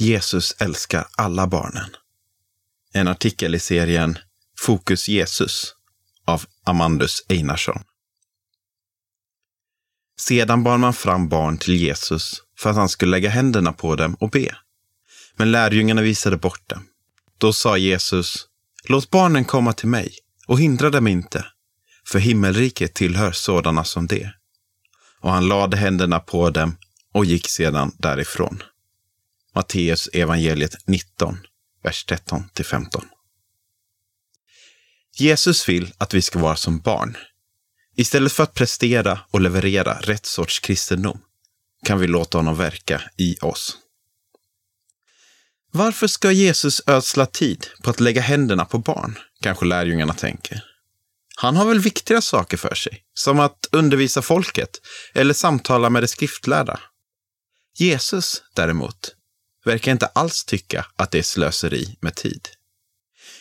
Jesus älskar alla barnen. En artikel i serien Fokus Jesus av Amandus Einarsson. Sedan bar man fram barn till Jesus för att han skulle lägga händerna på dem och be. Men lärjungarna visade bort dem. Då sa Jesus, låt barnen komma till mig och hindra dem inte, för himmelriket tillhör sådana som det. Och han lade händerna på dem och gick sedan därifrån. Matteus evangeliet 19, vers 13 15. Jesus vill att vi ska vara som barn. Istället för att prestera och leverera rätt sorts kristendom kan vi låta honom verka i oss. Varför ska Jesus ödsla tid på att lägga händerna på barn? Kanske lärjungarna tänker. Han har väl viktiga saker för sig, som att undervisa folket eller samtala med de skriftlärda. Jesus, däremot, verkar inte alls tycka att det är slöseri med tid.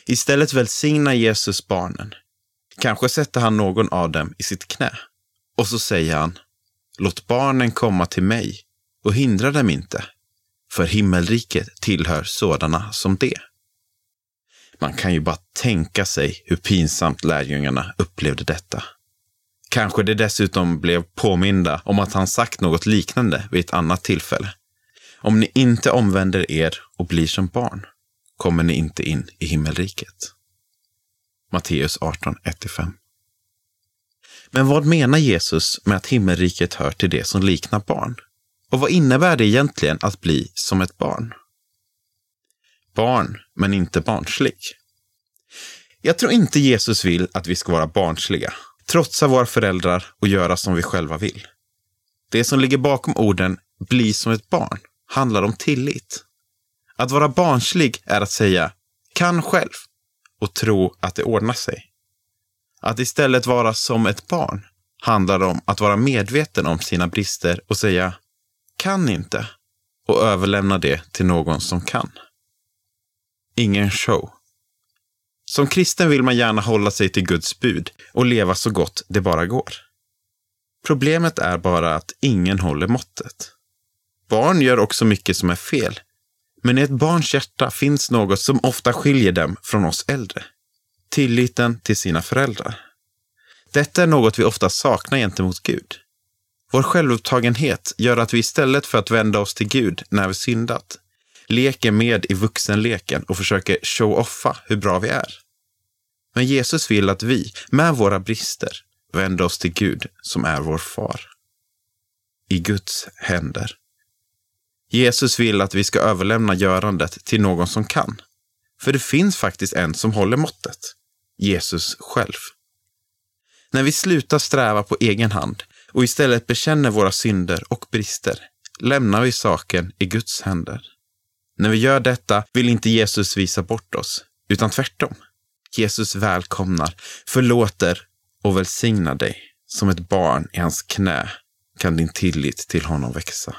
Istället välsignar Jesus barnen. Kanske sätter han någon av dem i sitt knä. Och så säger han, låt barnen komma till mig och hindra dem inte, för himmelriket tillhör sådana som det. Man kan ju bara tänka sig hur pinsamt lärjungarna upplevde detta. Kanske de dessutom blev påminda om att han sagt något liknande vid ett annat tillfälle. Om ni inte omvänder er och blir som barn kommer ni inte in i himmelriket. Matteus 18, 1-5. Men vad menar Jesus med att himmelriket hör till det som liknar barn? Och vad innebär det egentligen att bli som ett barn? Barn, men inte barnslig. Jag tror inte Jesus vill att vi ska vara barnsliga, trotsa våra föräldrar och göra som vi själva vill. Det som ligger bakom orden bli som ett barn handlar om tillit. Att vara barnslig är att säga kan själv och tro att det ordnar sig. Att istället vara som ett barn handlar om att vara medveten om sina brister och säga kan inte och överlämna det till någon som kan. Ingen show. Som kristen vill man gärna hålla sig till Guds bud och leva så gott det bara går. Problemet är bara att ingen håller måttet. Barn gör också mycket som är fel. Men i ett barns hjärta finns något som ofta skiljer dem från oss äldre. Tilliten till sina föräldrar. Detta är något vi ofta saknar gentemot Gud. Vår självupptagenhet gör att vi istället för att vända oss till Gud när vi syndat, leker med i vuxenleken och försöker show-offa hur bra vi är. Men Jesus vill att vi, med våra brister, vänder oss till Gud som är vår far. I Guds händer. Jesus vill att vi ska överlämna görandet till någon som kan. För det finns faktiskt en som håller måttet. Jesus själv. När vi slutar sträva på egen hand och istället bekänner våra synder och brister lämnar vi saken i Guds händer. När vi gör detta vill inte Jesus visa bort oss, utan tvärtom. Jesus välkomnar, förlåter och välsignar dig. Som ett barn i hans knä kan din tillit till honom växa.